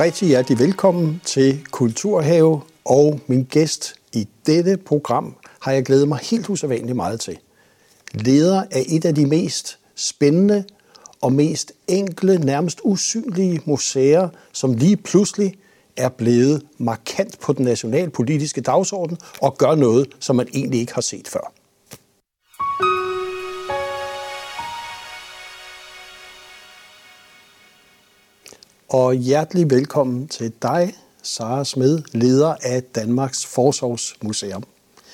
rigtig hjertelig velkommen til Kulturhave, og min gæst i dette program har jeg glædet mig helt usædvanligt meget til. Leder af et af de mest spændende og mest enkle, nærmest usynlige museer, som lige pludselig er blevet markant på den nationalpolitiske dagsorden og gør noget, som man egentlig ikke har set før. Og hjertelig velkommen til dig, Sara Smed, leder af Danmarks Forsorgsmuseum.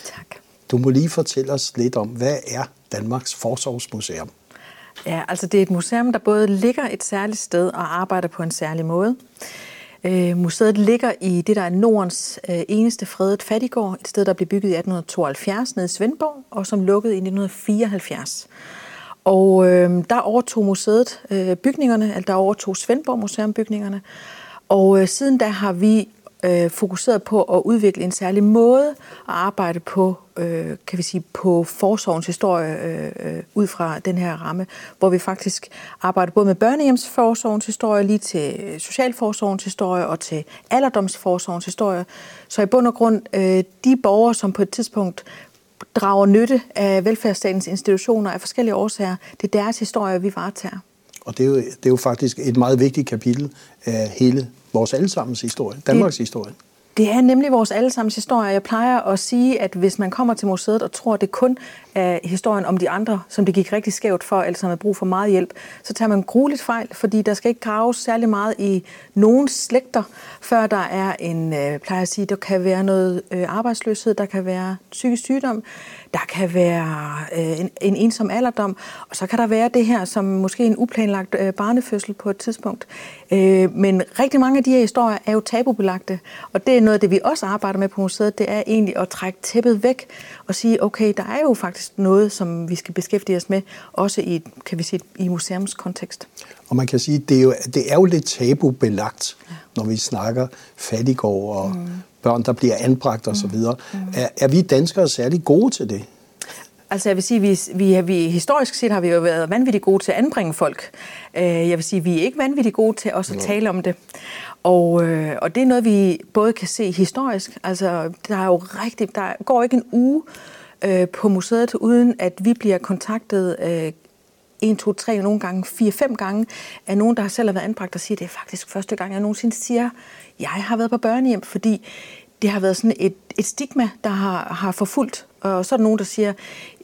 Tak. Du må lige fortælle os lidt om, hvad er Danmarks Forsorgsmuseum? Ja, altså det er et museum, der både ligger et særligt sted og arbejder på en særlig måde. Øh, museet ligger i det, der er Nordens øh, eneste fredet fattigård, et sted, der blev bygget i 1872 nede i Svendborg, og som lukkede i 1974. Og øh, der overtog museet øh, bygningerne, altså der overtog Svendborg Museum bygningerne, og øh, siden da har vi øh, fokuseret på at udvikle en særlig måde at arbejde på, øh, kan vi sige, på forsorgens historie øh, øh ud fra den her ramme, hvor vi faktisk arbejder både med børnehjemsforsorgens historie, lige til socialforsorgens historie og til alderdomsforsorgens historie. Så i bund og grund, øh, de borgere, som på et tidspunkt drager nytte af velfærdsstatens institutioner af forskellige årsager, det er deres historie, vi varetager. Og det er, jo, det er jo faktisk et meget vigtigt kapitel af hele vores allesammens historie, Danmarks det, historie. Det er nemlig vores allesammens historie. Jeg plejer at sige, at hvis man kommer til museet og tror, at det kun af historien om de andre, som det gik rigtig skævt for, eller som har brug for meget hjælp, så tager man grueligt fejl, fordi der skal ikke graves særlig meget i nogen slægter, før der er en, øh, plejer at sige, der kan være noget øh, arbejdsløshed, der kan være psykisk sygdom, der kan være øh, en, en ensom alderdom, og så kan der være det her som måske en uplanlagt øh, barnefødsel på et tidspunkt. Øh, men rigtig mange af de her historier er jo tabubelagte, og det er noget af det, vi også arbejder med på museet, det er egentlig at trække tæppet væk og sige, okay, der er jo faktisk noget, som vi skal beskæftige os med, også i, kan vi sige, i museums kontekst. Og man kan sige, det er jo, det er jo lidt tabubelagt, ja. når vi snakker fattigård og mm børn, der bliver anbragt osv. Mm. Er, er vi danskere særlig gode til det? Altså jeg vil sige, vi, vi, vi historisk set har vi jo været vanvittigt gode til at anbringe folk. Øh, jeg vil sige, vi er ikke vanvittigt gode til også at tale om det. Og, øh, og det er noget, vi både kan se historisk. Altså der er jo rigtig, der går ikke en uge øh, på museet, uden at vi bliver kontaktet 1, 2, 3, nogle gange 4, 5 gange af nogen, der selv har været anbragt og siger, at det er faktisk første gang, jeg nogensinde siger, jeg har været på børnehjem, fordi det har været sådan et, et stigma, der har, har forfulgt. Og så er der nogen, der siger,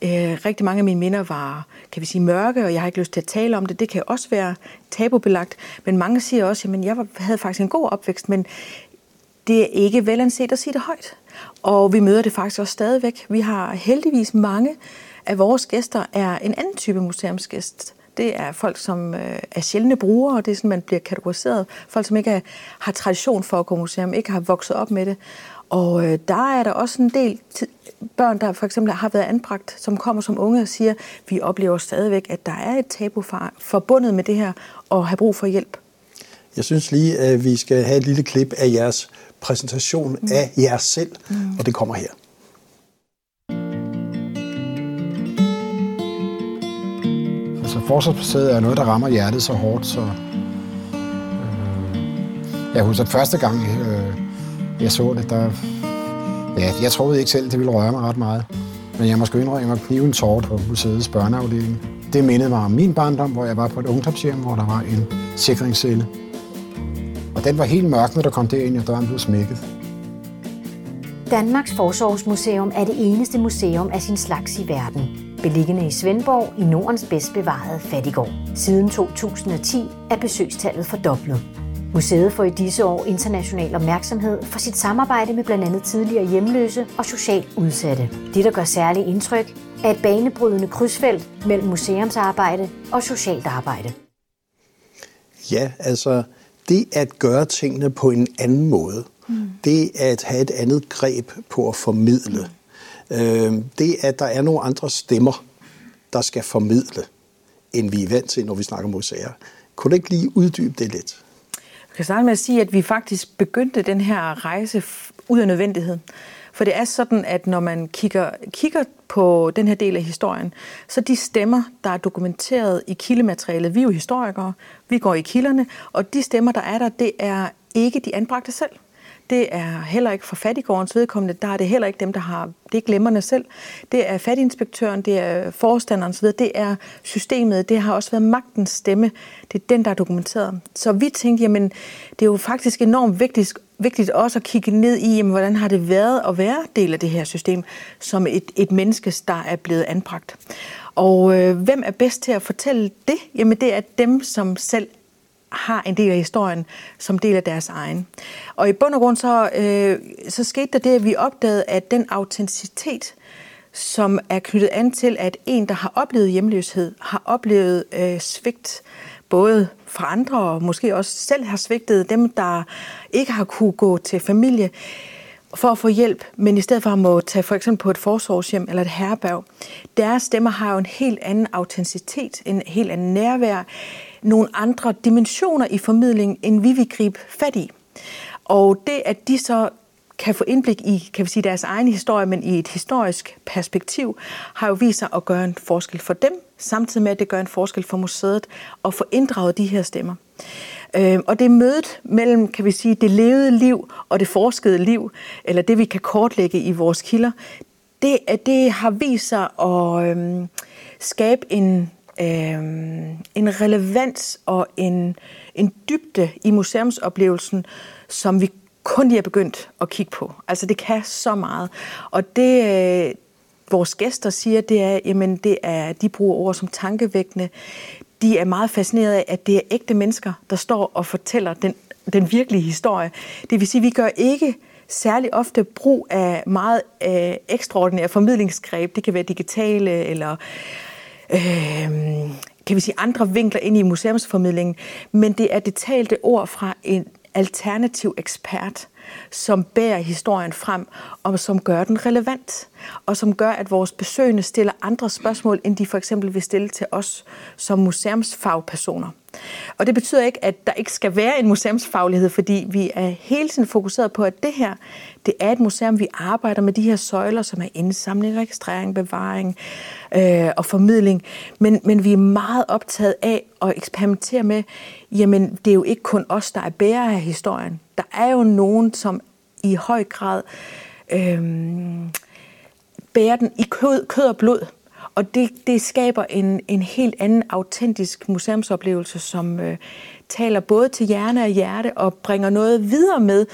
øh, rigtig mange af mine minder var, kan vi sige, mørke, og jeg har ikke lyst til at tale om det. Det kan også være tabubelagt. Men mange siger også, at jeg havde faktisk en god opvækst, men det er ikke velanset at sige det højt. Og vi møder det faktisk også stadigvæk. Vi har heldigvis mange af vores gæster er en anden type museumsgæst det er folk, som øh, er sjældne brugere, og det er sådan, man bliver kategoriseret. Folk, som ikke er, har tradition for at gå museum, ikke har vokset op med det. Og øh, der er der også en del børn, der for eksempel har været anbragt, som kommer som unge og siger, vi oplever stadigvæk, at der er et tabu forbundet med det her, og have brug for hjælp. Jeg synes lige, at vi skal have et lille klip af jeres præsentation mm. af jer selv, mm. og det kommer her. Forsvarsbaseret er noget, der rammer hjertet så hårdt, så... Øh, jeg husker, at første gang øh, jeg så det, der... Ja, jeg troede ikke selv, det ville røre mig ret meget. Men jeg må sgu indrømme, at knive en tårt på museets børneafdeling. Det mindede mig om min barndom, hvor jeg var på et ungdomshjem, hvor der var en sikringscelle. Og den var helt mørk, når der kom derind, og døren blev smækket. Danmarks Forsorgsmuseum er det eneste museum af sin slags i verden beliggende i Svendborg i Nordens bedst bevarede fattigård. Siden 2010 er besøgstallet fordoblet. Museet får i disse år international opmærksomhed for sit samarbejde med blandt andet tidligere hjemløse og socialt udsatte. Det, der gør særlig indtryk, er et banebrydende krydsfelt mellem museumsarbejde og socialt arbejde. Ja, altså det at gøre tingene på en anden måde, mm. det at have et andet greb på at formidle, mm øh, det at der er nogle andre stemmer, der skal formidle, end vi er vant til, når vi snakker museer. Kunne du ikke lige uddybe det lidt? Jeg kan starte med at sige, at vi faktisk begyndte den her rejse ud af nødvendighed. For det er sådan, at når man kigger, kigger på den her del af historien, så de stemmer, der er dokumenteret i kildematerialet, vi er jo historikere, vi går i kilderne, og de stemmer, der er der, det er ikke de anbragte selv. Det er heller ikke for fattigårdens vedkommende. Der er det heller ikke dem, der har... Det er glemmerne selv. Det er fattiginspektøren, det er forstanderen osv. Det er systemet. Det har også været magtens stemme. Det er den, der er dokumenteret. Så vi tænkte, jamen, det er jo faktisk enormt vigtigt, vigtigt også at kigge ned i, jamen, hvordan har det været at være del af det her system, som et, et menneske, der er blevet anbragt. Og øh, hvem er bedst til at fortælle det? Jamen, det er dem, som selv har en del af historien som del af deres egen. Og i bund og grund så, øh, så skete der det, at vi opdagede, at den autenticitet, som er knyttet an til, at en, der har oplevet hjemløshed, har oplevet øh, svigt, både fra andre og måske også selv har svigtet dem, der ikke har kunne gå til familie for at få hjælp, men i stedet for at må tage for eksempel på et forsorgshjem eller et herberg. Deres stemmer har jo en helt anden autenticitet, en helt anden nærvær, nogle andre dimensioner i formidlingen, end vi vil gribe fat i. Og det, at de så kan få indblik i kan vi sige, deres egen historie, men i et historisk perspektiv, har jo vist sig at gøre en forskel for dem, samtidig med, at det gør en forskel for museet at få inddraget de her stemmer. Øh, og det er mødet mellem, kan vi sige, det levede liv og det forskede liv, eller det vi kan kortlægge i vores kilder, det, det har vist sig at øhm, skabe en øh, en relevans og en, en dybde i museumsoplevelsen, som vi kun lige er begyndt at kigge på. Altså det kan så meget. Og det, øh, vores gæster siger, det er, jamen det er, de bruger ord som tankevækkende. De er meget fascineret af, at det er ægte mennesker, der står og fortæller den, den virkelige historie. Det vil sige, at vi gør ikke særlig ofte brug af meget øh, ekstraordinære formidlingsgreb. Det kan være digitale eller øh, kan vi sige, andre vinkler ind i museumsformidlingen, men det er det talte ord fra en alternativ ekspert, som bærer historien frem, og som gør den relevant, og som gør, at vores besøgende stiller andre spørgsmål, end de for eksempel vil stille til os som museumsfagpersoner. Og det betyder ikke, at der ikke skal være en museumsfaglighed, fordi vi er hele tiden fokuseret på, at det her, det er et museum, vi arbejder med de her søjler, som er indsamling, registrering, bevaring øh, og formidling. Men, men vi er meget optaget af at eksperimentere med, jamen det er jo ikke kun os, der er bærere af historien. Der er jo nogen, som i høj grad øh, bærer den i kød, kød og blod. Og det, det skaber en, en helt anden autentisk museumsoplevelse, som øh, taler både til hjerne og hjerte og bringer noget videre med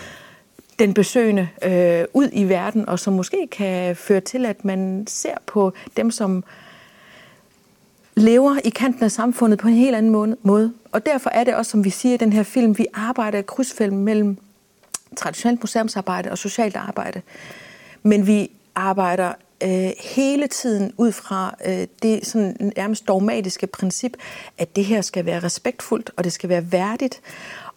den besøgende øh, ud i verden, og som måske kan føre til, at man ser på dem, som lever i kanten af samfundet på en helt anden måde. Og derfor er det også, som vi siger i den her film, vi arbejder i krydsfelt mellem traditionelt museumsarbejde og socialt arbejde. Men vi arbejder øh, hele tiden ud fra øh, det sådan nærmest dogmatiske princip, at det her skal være respektfuldt, og det skal være værdigt.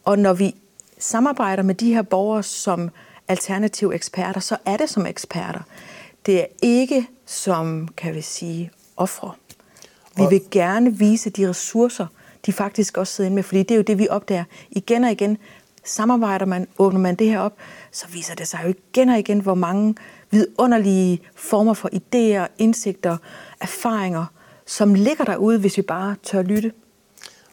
Og når vi samarbejder med de her borgere som alternative eksperter, så er det som eksperter. Det er ikke som, kan vi sige, ofre. Vi vil gerne vise de ressourcer, de faktisk også sidder inde med, fordi det er jo det, vi opdager igen og igen. Samarbejder man, åbner man det her op, så viser det sig jo igen og igen, hvor mange vidunderlige former for idéer, indsigter, erfaringer, som ligger derude, hvis vi bare tør lytte.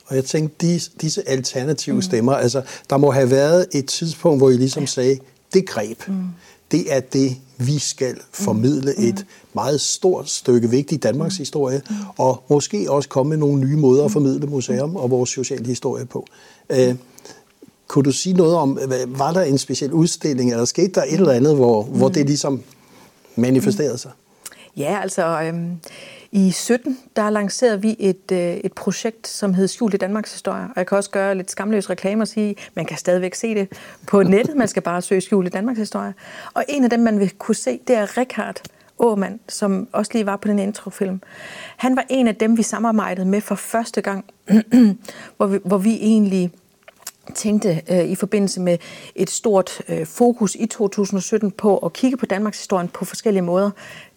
Og jeg tænkte, disse, disse alternative mm. stemmer, altså der må have været et tidspunkt, hvor I ligesom ja. sagde, det greb, mm. det er det, vi skal formidle mm. et meget stort stykke vigtig Danmarks historie, mm. og måske også komme med nogle nye måder at formidle museum og vores sociale historie på. Uh, kunne du sige noget om, var der en speciel udstilling, eller skete der et eller andet, hvor, mm. hvor det ligesom manifesterede sig? Ja, altså øhm, i 17, der lancerede vi et, øh, et projekt, som hed Skjult i Danmarks Historie. Og jeg kan også gøre lidt skamløs reklame og sige, man kan stadigvæk se det på nettet. Man skal bare søge Skjult i Danmarks Historie. Og en af dem, man vil kunne se, det er Richard Åmand, som også lige var på den introfilm. Han var en af dem, vi samarbejdede med for første gang, hvor, vi, hvor vi egentlig tænkte øh, i forbindelse med et stort øh, fokus i 2017 på at kigge på Danmarks historie på forskellige måder.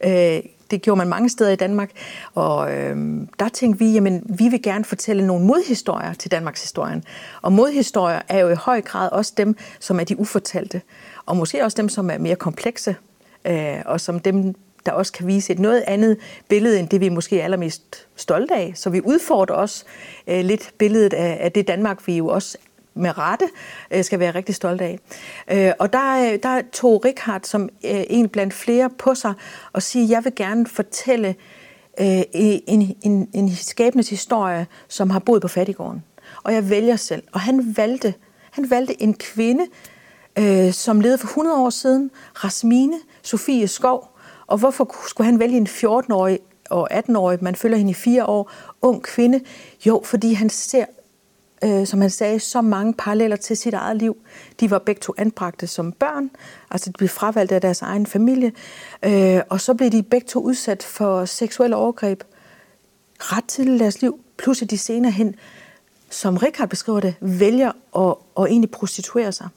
Øh, det gjorde man mange steder i Danmark, og øh, der tænkte vi, jamen vi vil gerne fortælle nogle modhistorier til Danmarks historien. Og modhistorier er jo i høj grad også dem, som er de ufortalte, og måske også dem, som er mere komplekse. øh, og som dem, der også kan vise et noget andet billede, end det vi måske er allermest stolte af. Så vi udfordrer også øh, lidt billedet af, af det Danmark, vi jo også med rette øh, skal være rigtig stolte af. Øh, og der, øh, der tog Richard som en blandt flere på sig og sige, jeg vil gerne fortælle en, en, en skæbnes historie, som har boet på fattigården. Og jeg vælger selv. Og han valgte, han valgte en kvinde, øh, som levede for 100 år siden, Rasmine Sofie Skov. Og hvorfor skulle han vælge en 14-årig og 18-årig, man følger hende i fire år, ung kvinde? Jo, fordi han ser øh, som han sagde, så mange paralleller til sit eget liv. De var begge to anbragte som børn, altså de blev fravalgt af deres egen familie, øh, og så blev de begge to udsat for seksuelle overgreb ret tidligt i deres liv, plus at de senere hen, som Richard beskriver det, vælger at, at egentlig prostituere sig.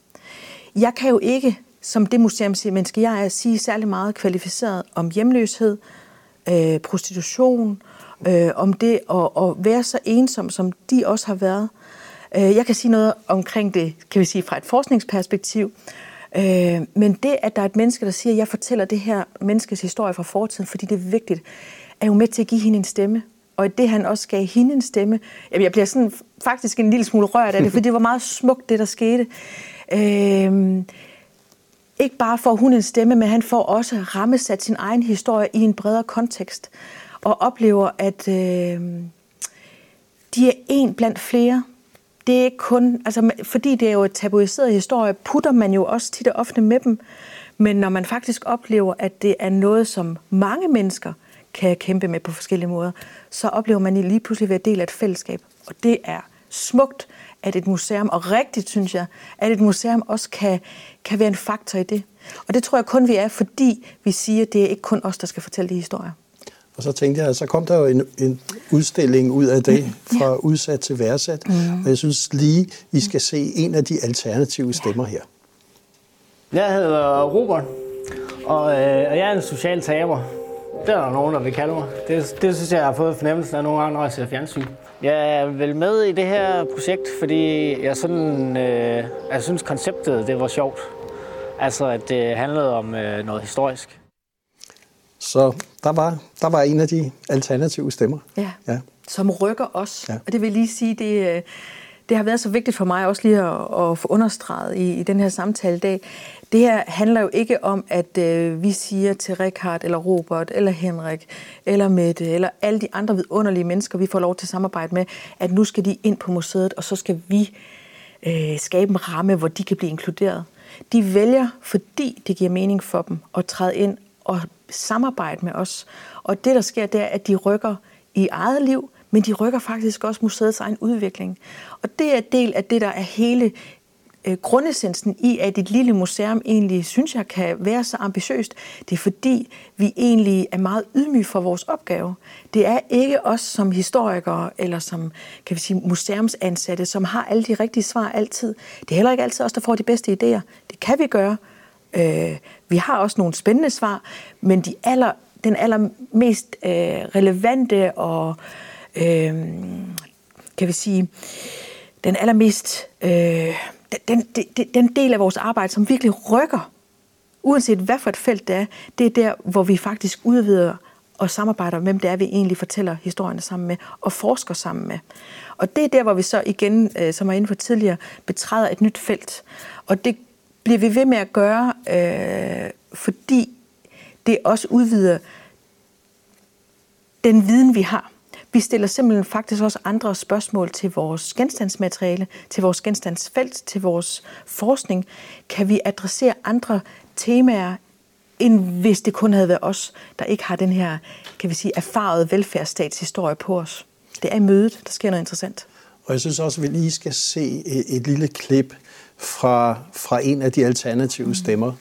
Jeg kan jo ikke, som det museumsmenneske jeg er, sige særlig meget kvalificeret om hjemløshed, øh, prostitution, øh, om det at, at være så ensom, som de også har været. Øh, jeg kan sige noget omkring det, kan vi sige, fra et forskningsperspektiv. Øh, men det, at der er et menneske, der siger, at jeg fortæller det her menneskes historie fra fortiden, fordi det er vigtigt, er jo med til at give hende en stemme. Og det, han også gav hende en stemme, jamen jeg bliver sådan faktisk en lille smule rørt af det, for det var meget smukt, det der skete. Øh, ikke bare får hun en stemme, men han får også rammesat sin egen historie i en bredere kontekst, og oplever, at øh, de er en blandt flere, det er ikke kun, altså fordi det er jo et tabuiseret historie, putter man jo også tit og ofte med dem. Men når man faktisk oplever, at det er noget, som mange mennesker kan kæmpe med på forskellige måder, så oplever man lige pludselig at være del af et fællesskab. Og det er smukt, at et museum, og rigtigt synes jeg, at et museum også kan, kan være en faktor i det. Og det tror jeg kun, vi er, fordi vi siger, at det er ikke kun os, der skal fortælle de historier. Og så tænkte jeg, så kom der jo en, en udstilling ud af det, fra ja. udsat til værdsat. Mm. Og jeg synes lige, vi skal se en af de alternative stemmer her. Jeg hedder Robert, og, øh, og jeg er en social taber. Det er der nogen, der vil kalde mig. Det, det synes jeg, jeg har fået fornemmelsen af nogle gange, når jeg ser fjernsyn. Jeg er vel med i det her projekt, fordi jeg, sådan, øh, jeg synes, konceptet det var sjovt. Altså, at det handlede om øh, noget historisk. Så der var, der var en af de alternative stemmer. Ja, ja. som rykker os. Ja. Og det vil lige sige, det, øh, det har været så vigtigt for mig også lige at, at få understreget i, i den her samtale i dag. Det her handler jo ikke om, at øh, vi siger til Richard, eller Robert, eller Henrik, eller Mette, eller alle de andre vidunderlige mennesker, vi får lov til at samarbejde med, at nu skal de ind på museet, og så skal vi øh, skabe en ramme, hvor de kan blive inkluderet. De vælger, fordi det giver mening for dem, at træde ind og samarbejde med os. Og det, der sker, det er, at de rykker i eget liv, men de rykker faktisk også museets egen udvikling. Og det er del af det, der er hele øh, grundessensen i, at et lille museum egentlig, synes jeg, kan være så ambitiøst. Det er fordi, vi egentlig er meget ydmyge for vores opgave. Det er ikke os som historikere eller som kan vi sige, museumsansatte, som har alle de rigtige svar altid. Det er heller ikke altid os, der får de bedste idéer. Det kan vi gøre, Øh, vi har også nogle spændende svar, men de aller, den allermest øh, relevante og, øh, kan vi sige, den allermest, øh, den, den, den del af vores arbejde, som virkelig rykker, uanset hvad for et felt det er, det er der, hvor vi faktisk udvider og samarbejder med, hvem det er, vi egentlig fortæller historierne sammen med, og forsker sammen med. Og det er der, hvor vi så igen, øh, som jeg inde for tidligere, betræder et nyt felt. Og det bliver vi ved med at gøre, øh, fordi det også udvider den viden, vi har. Vi stiller simpelthen faktisk også andre spørgsmål til vores genstandsmateriale, til vores genstandsfelt, til vores forskning. Kan vi adressere andre temaer, end hvis det kun havde været os, der ikke har den her, kan vi sige, erfarede velfærdsstatshistorie på os. Det er i mødet, der sker noget interessant. Og jeg synes også, at vi lige skal se et, et lille klip fra, fra en af de alternative stemmer,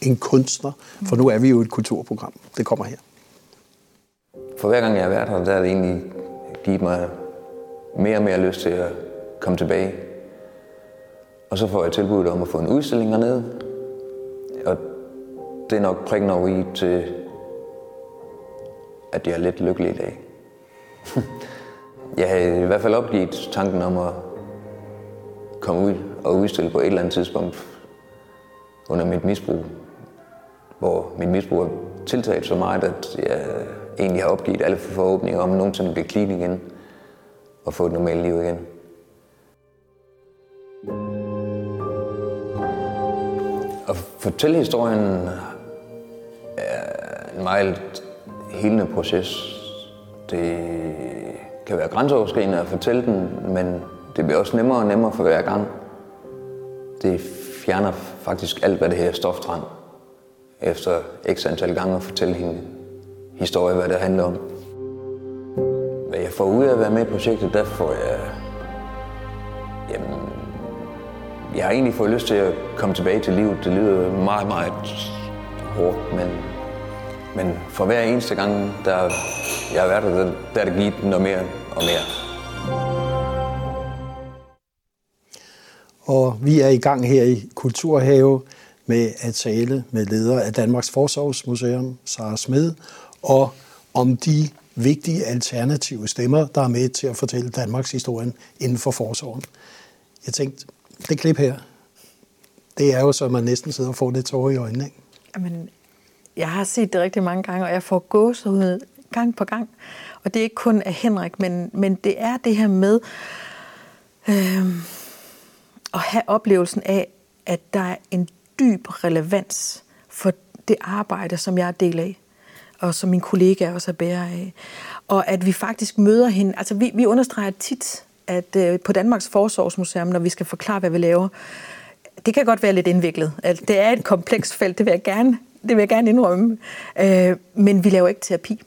en kunstner, for nu er vi jo et kulturprogram. Det kommer her. For hver gang jeg har været her, der har det egentlig givet mig mere og mere lyst til at komme tilbage. Og så får jeg tilbuddet om at få en udstilling hernede. Og det er nok prikken over i til, at jeg er lidt lykkelig i dag. jeg har i hvert fald opgivet tanken om at komme ud og udstille på et eller andet tidspunkt under mit misbrug. hvor mit misbrug er tiltaget så meget, at jeg egentlig har opgivet alle forhåbninger om nogensinde at blive clean igen og få et normalt liv igen. At fortælle historien er en meget helende proces. Det kan være grænseoverskridende at fortælle den, men det bliver også nemmere og nemmere for hver gang. Det fjerner faktisk alt, hvad det her stoftrang, efter x antal gange at fortælle hende historie, hvad det handler om. Hvad jeg får ud af at være med i projektet, der får jeg... Jamen, jeg har egentlig fået lyst til at komme tilbage til livet. Det lyder meget, meget hårdt, men, men for hver eneste gang, der jeg har været der, der er det givet noget mere og mere. Og vi er i gang her i Kulturhave med at tale med leder af Danmarks Forsorgsmuseum, Sara Smed, og om de vigtige alternative stemmer, der er med til at fortælle Danmarks historien inden for forsåren. Jeg tænkte, det klip her, det er jo så, man næsten sidder og får lidt tårer i øjnene. Ikke? Jamen, jeg har set det rigtig mange gange, og jeg får gåsehud gang på gang. Og det er ikke kun af Henrik, men, men det er det her med øh, at have oplevelsen af, at der er en dyb relevans for det arbejde, som jeg er del af, og som min kollega også er bærer af. Og at vi faktisk møder hende. Altså, vi, vi understreger tit, at øh, på Danmarks Forsorgsmuseum, når vi skal forklare, hvad vi laver, det kan godt være lidt indviklet. Altså, det er et komplekst felt, det vil jeg gerne, det vil jeg gerne indrømme. Øh, men vi laver ikke terapi.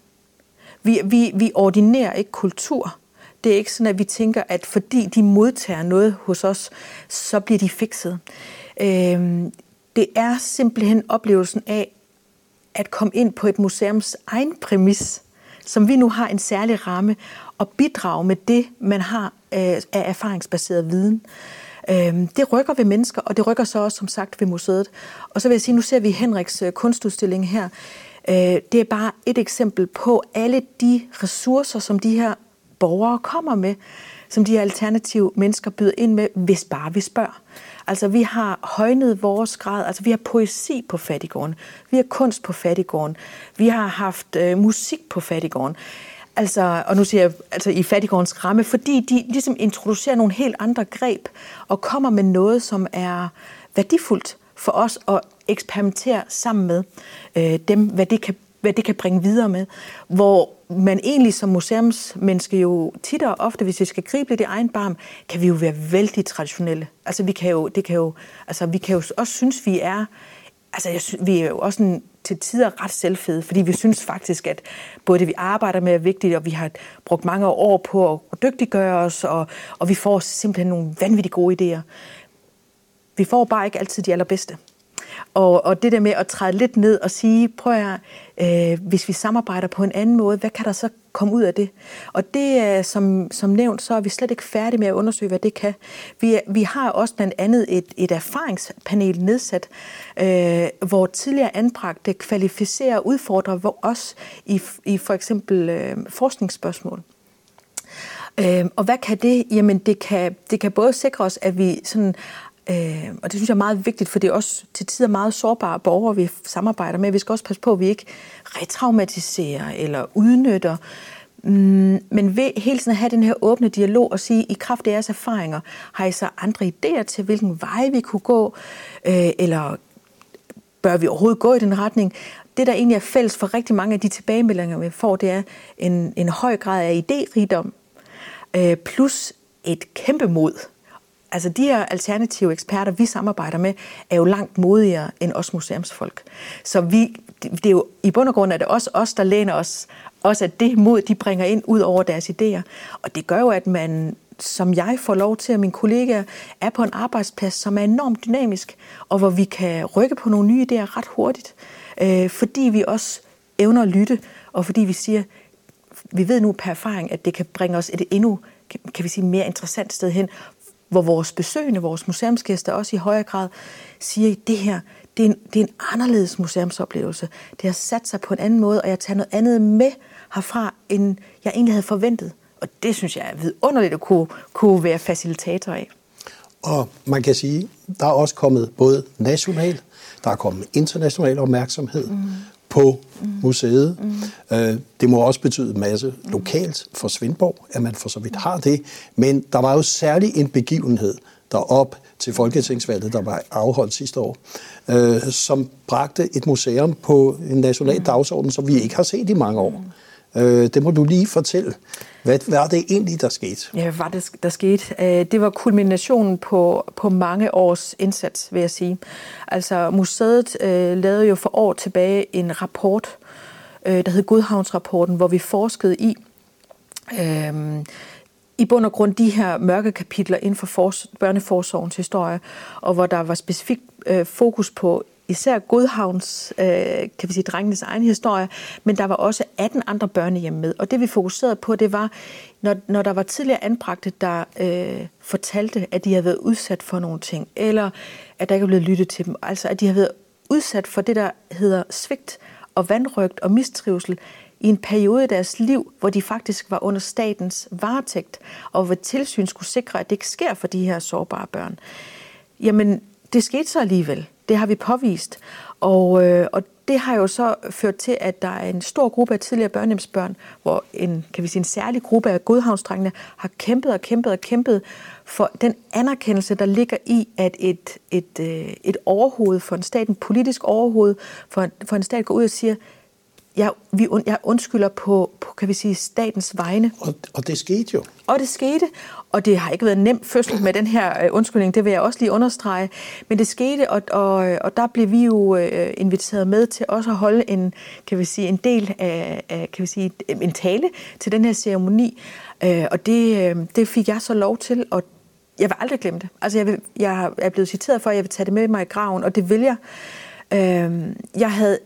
Vi, vi, vi ordinerer ikke kultur. Det er ikke sådan, at vi tænker, at fordi de modtager noget hos os, så bliver de fikset. Øh, det er simpelthen oplevelsen af at komme ind på et museums egen præmis, som vi nu har en særlig ramme, og bidrage med det, man har øh, af erfaringsbaseret viden. Øhm, det rykker ved mennesker, og det rykker så også, som sagt, ved museet. Og så vil jeg sige, nu ser vi Henriks øh, kunstudstilling her. Øh, det er bare et eksempel på alle de ressourcer, som de her borgere kommer med, som de her alternative mennesker byder ind med, hvis bare vi spørger. Altså, vi har højnet vores grad. Altså, vi har poesi på fattigården. Vi har kunst på fattigården. Vi har haft øh, musik på fattigården. Altså, og nu siger jeg altså i fattigårdens ramme, fordi de ligesom introducerer nogle helt andre greb og kommer med noget, som er værdifuldt for os at eksperimentere sammen med øh, dem, hvad det kan hvad det kan bringe videre med. Hvor man egentlig som museumsmenneske jo tit og ofte, hvis vi skal gribe lidt i egen barm, kan vi jo være vældig traditionelle. Altså vi kan jo, det kan jo, altså, vi kan jo også synes, vi er Altså, jeg synes, vi er jo også en, til tider ret selvfede, fordi vi synes faktisk, at både det, vi arbejder med, er vigtigt, og vi har brugt mange år på at dygtiggøre os, og, og vi får simpelthen nogle vanvittigt gode idéer. Vi får bare ikke altid de allerbedste. Og, og det der med at træde lidt ned og sige, prøv at øh, hvis vi samarbejder på en anden måde, hvad kan der så komme ud af det? Og det er, som, som nævnt, så er vi slet ikke færdige med at undersøge, hvad det kan. Vi, vi har også blandt andet et, et erfaringspanel nedsat, øh, hvor tidligere anbragte kvalificerer og udfordrer os i, i for eksempel øh, forskningsspørgsmål. Øh, og hvad kan det? Jamen det kan, det kan både sikre os, at vi sådan Øh, og det synes jeg er meget vigtigt, for det er også til tider meget sårbare borgere, vi samarbejder med. Vi skal også passe på, at vi ikke retraumatiserer eller udnytter. Mm, men ved hele tiden at have den her åbne dialog og sige, i kraft af jeres erfaringer, har I så andre idéer til, hvilken vej vi kunne gå, øh, eller bør vi overhovedet gå i den retning? Det, der egentlig er fælles for rigtig mange af de tilbagemeldinger, vi får, det er en, en høj grad af idérigdom, øh, plus et kæmpe mod Altså de her alternative eksperter, vi samarbejder med, er jo langt modigere end os museumsfolk. Så vi, det er jo, i bund og grund er det også os, der læner os, også at det mod, de bringer ind ud over deres idéer. Og det gør jo, at man, som jeg får lov til, at mine kollegaer er på en arbejdsplads, som er enormt dynamisk, og hvor vi kan rykke på nogle nye idéer ret hurtigt, øh, fordi vi også evner at lytte, og fordi vi siger, vi ved nu per erfaring, at det kan bringe os et endnu kan vi sige, mere interessant sted hen, hvor vores besøgende, vores museumsgæster også i højere grad siger, at det her det er, en, det er en anderledes museumsoplevelse. Det har sat sig på en anden måde, og jeg tager noget andet med herfra, end jeg egentlig havde forventet. Og det synes jeg er vidunderligt at kunne, kunne være facilitator af. Og man kan sige, der er også kommet både national, der er kommet international opmærksomhed mm på mm. museet. Mm. Øh, det må også betyde en masse lokalt for Svendborg, at man for så vidt har det. Men der var jo særlig en begivenhed derop til Folketingsvalget, der var afholdt sidste år, øh, som bragte et museum på en national dagsorden, som vi ikke har set i mange år. Øh, det må du lige fortælle. Hvad var det egentlig, der skete? Ja, hvad var det, der skete? Øh, det var kulminationen på, på mange års indsats, vil jeg sige. Altså, museet øh, lavede jo for år tilbage en rapport, øh, der hed Godhavnsrapporten, hvor vi forskede i, øh, i bund og grund de her mørke kapitler inden for for, børneforsorgens historie, og hvor der var specifikt øh, fokus på især Godhavns, øh, kan vi sige, drengenes egen historie, men der var også 18 andre børnehjem med. Og det vi fokuserede på, det var, når, når der var tidligere anbragte, der øh, fortalte, at de havde været udsat for nogle ting, eller at der ikke er blevet lyttet til dem, altså at de havde været udsat for det, der hedder svigt og vandrygt og mistrivsel, i en periode i deres liv, hvor de faktisk var under statens varetægt, og hvor tilsyn skulle sikre, at det ikke sker for de her sårbare børn. Jamen, det skete så alligevel. Det har vi påvist. Og, øh, og det har jo så ført til, at der er en stor gruppe af tidligere børnehjemsbørn, hvor en, kan vi sige, en særlig gruppe af godhavnsdrengene har kæmpet og kæmpet og kæmpet for den anerkendelse, der ligger i, at et, et, øh, et overhoved for en stat, en politisk overhoved for en, for en stat går ud og siger, jeg, vi, jeg undskylder på, på, kan vi sige, statens vegne. Og, og det skete jo. Og det skete, og det har ikke været nem fødsel med den her øh, undskyldning, det vil jeg også lige understrege. Men det skete, og, og, og der blev vi jo øh, inviteret med til også at holde en, kan vi sige, en del af, af kan vi sige, en tale til den her ceremoni. Øh, og det, øh, det fik jeg så lov til, og jeg vil aldrig glemme det. Altså, jeg, vil, jeg er blevet citeret for, at jeg vil tage det med mig i graven, og det vil jeg. Øh, jeg havde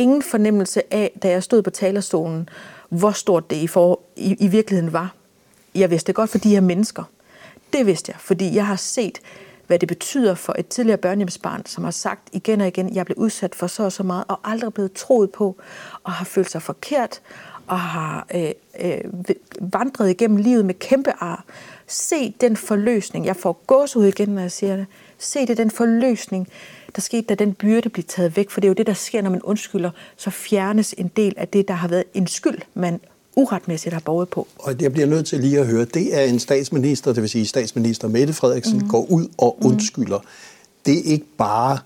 ingen fornemmelse af, da jeg stod på talerstolen, hvor stort det i, for, i, i virkeligheden var. Jeg vidste det godt for de her mennesker. Det vidste jeg, fordi jeg har set, hvad det betyder for et tidligere børnehjemsbarn, som har sagt igen og igen, at jeg blev udsat for så og så meget, og aldrig blevet troet på, og har følt sig forkert, og har øh, øh, vandret igennem livet med kæmpe ar. Se den forløsning. Jeg får gåsehud igen, når jeg siger det. Se det, den forløsning, der skete, da den byrde blev taget væk. For det er jo det, der sker, når man undskylder, så fjernes en del af det, der har været en skyld, man uretmæssigt har borget på. Og jeg bliver nødt til lige at høre, det er en statsminister, det vil sige statsminister Mette Frederiksen, mm. går ud og mhm. undskylder. Mm. Det er ikke bare,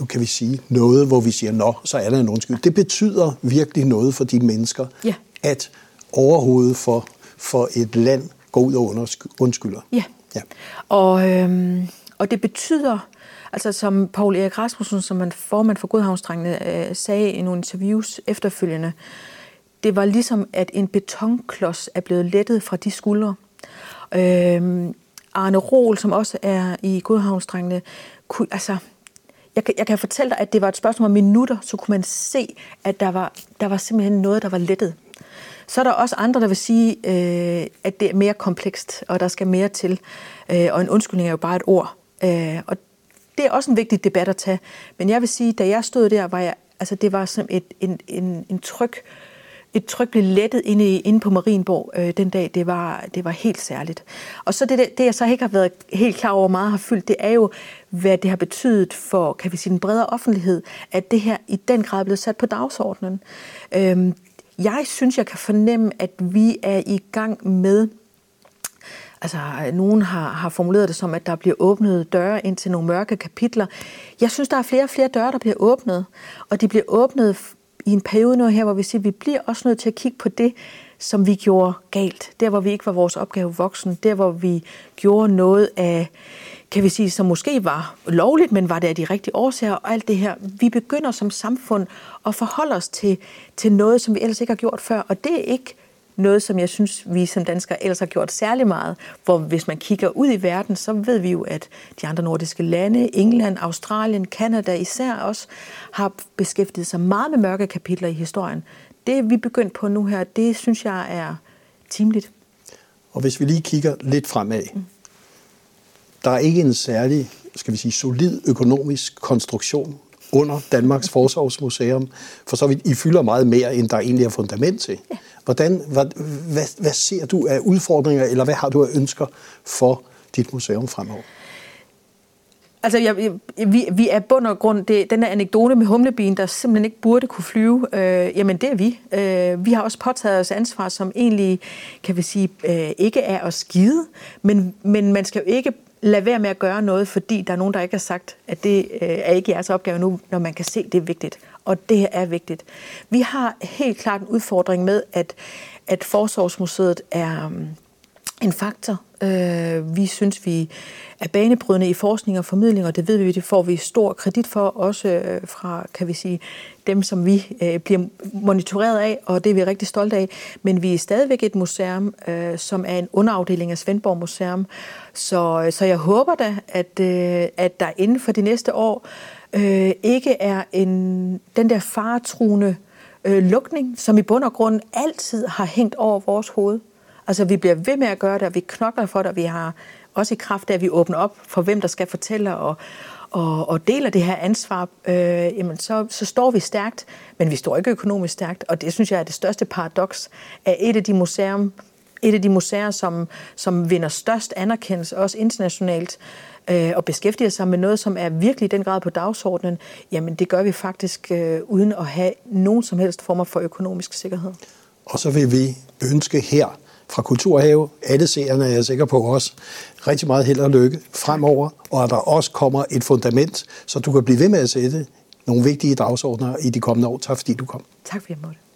nu kan vi sige, noget, hvor vi siger, nå, så er der en undskyld. Det betyder virkelig noget for de mennesker, ja. at overhovedet for, for et land går ud og undskylder. Ja, ja. Og, øhm, og det betyder, Altså som Paul Erik Rasmussen, som man formand for Godhavnsdrengene, øh, sagde i nogle interviews efterfølgende, det var ligesom, at en betonklods er blevet lettet fra de skuldre. Øh, Arne Rol, som også er i Godhavnsdrengene, kunne, altså, jeg, jeg kan fortælle dig, at det var et spørgsmål om minutter, så kunne man se, at der var, der var simpelthen noget, der var lettet. Så er der også andre, der vil sige, øh, at det er mere komplekst, og der skal mere til. Øh, og en undskyldning er jo bare et ord. Øh, og det er også en vigtig debat at tage. Men jeg vil sige, da jeg stod der, var jeg, altså det var som et, en, en, en tryk, et tryk blev lettet inde, inde på Marienborg øh, den dag. Det var, det var helt særligt. Og så det, det, jeg så ikke har været helt klar over meget har fyldt, det er jo, hvad det har betydet for, kan vi sige, den bredere offentlighed, at det her i den grad er blevet sat på dagsordenen. Øhm, jeg synes, jeg kan fornemme, at vi er i gang med Altså, nogen har, har formuleret det som, at der bliver åbnet døre ind til nogle mørke kapitler. Jeg synes, der er flere og flere døre, der bliver åbnet, og de bliver åbnet i en periode nu her, hvor vi siger, at vi bliver også nødt til at kigge på det, som vi gjorde galt. Der, hvor vi ikke var vores opgave voksen. Der, hvor vi gjorde noget af, kan vi sige, som måske var lovligt, men var det af de rigtige årsager og alt det her. Vi begynder som samfund at forholde os til, til noget, som vi ellers ikke har gjort før, og det er ikke noget, som jeg synes, vi som danskere ellers har gjort særlig meget. Hvor hvis man kigger ud i verden, så ved vi jo, at de andre nordiske lande, England, Australien, Kanada især også, har beskæftiget sig meget med mørke kapitler i historien. Det vi begyndt på nu her, det synes jeg er timeligt. Og hvis vi lige kigger lidt fremad, mm. der er ikke en særlig, skal vi sige, solid økonomisk konstruktion under Danmarks Forsorgsmuseum. For så vidt, I fylder meget mere, end der egentlig er fundament til. Ja. Hvordan, hvad, hvad, hvad ser du af udfordringer, eller hvad har du af ønsker for dit museum fremover? Altså, jeg, jeg, vi, vi er bund og grund, det, den der anekdote med humlebien, der simpelthen ikke burde kunne flyve, øh, jamen det er vi. Øh, vi har også påtaget os ansvar, som egentlig, kan vi sige, øh, ikke er at skide, men, men man skal jo ikke lad være med at gøre noget, fordi der er nogen, der ikke har sagt, at det øh, er ikke jeres opgave nu, når man kan se, at det er vigtigt. Og det her er vigtigt. Vi har helt klart en udfordring med, at, at Forsorgsmuseet er Øh, en faktor. Øh, vi synes, vi er banebrydende i forskning og formidling, og det ved vi, det får vi stor kredit for, også øh, fra, kan vi sige, dem, som vi øh, bliver monitoreret af, og det er vi rigtig stolte af. Men vi er stadigvæk et museum, øh, som er en underafdeling af Svendborg Museum. Så, øh, så jeg håber da, at, øh, at der inden for de næste år øh, ikke er en, den der faretruende øh, lukning, som i bund og grund altid har hængt over vores hoved. Altså, vi bliver ved med at gøre det, og vi knokler for det, og vi har også i kraft af, at vi åbner op for, hvem der skal fortælle og, og, og deler det her ansvar, øh, jamen så, så står vi stærkt, men vi står ikke økonomisk stærkt, og det synes jeg er det største paradoks af et af de museum, et af de museer, som, som vinder størst anerkendelse, også internationalt, øh, og beskæftiger sig med noget, som er virkelig i den grad på dagsordenen, jamen det gør vi faktisk øh, uden at have nogen som helst former for økonomisk sikkerhed. Og så vil vi ønske her fra Kulturhave, alle seerne er jeg sikker på også, rigtig meget held og lykke fremover, og at der også kommer et fundament, så du kan blive ved med at sætte nogle vigtige dagsordner i de kommende år. Tak fordi du kom. Tak fordi jeg måtte.